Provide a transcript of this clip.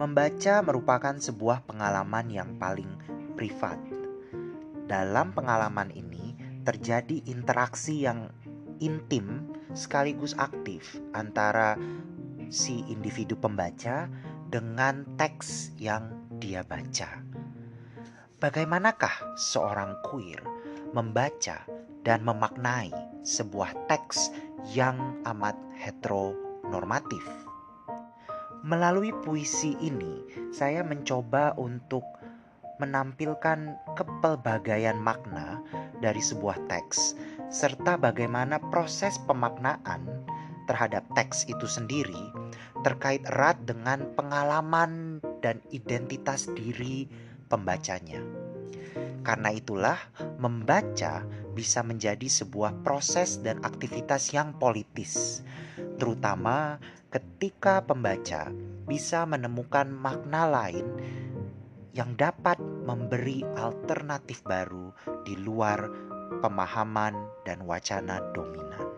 Membaca merupakan sebuah pengalaman yang paling privat. Dalam pengalaman ini terjadi interaksi yang intim sekaligus aktif antara si individu pembaca dengan teks yang dia baca. Bagaimanakah seorang queer membaca dan memaknai sebuah teks yang amat heteronormatif? Melalui puisi ini, saya mencoba untuk menampilkan kepelbagaian makna dari sebuah teks, serta bagaimana proses pemaknaan terhadap teks itu sendiri terkait erat dengan pengalaman dan identitas diri pembacanya. Karena itulah, membaca bisa menjadi sebuah proses dan aktivitas yang politis, terutama ketika pembaca bisa menemukan makna lain yang dapat memberi alternatif baru di luar pemahaman dan wacana dominan.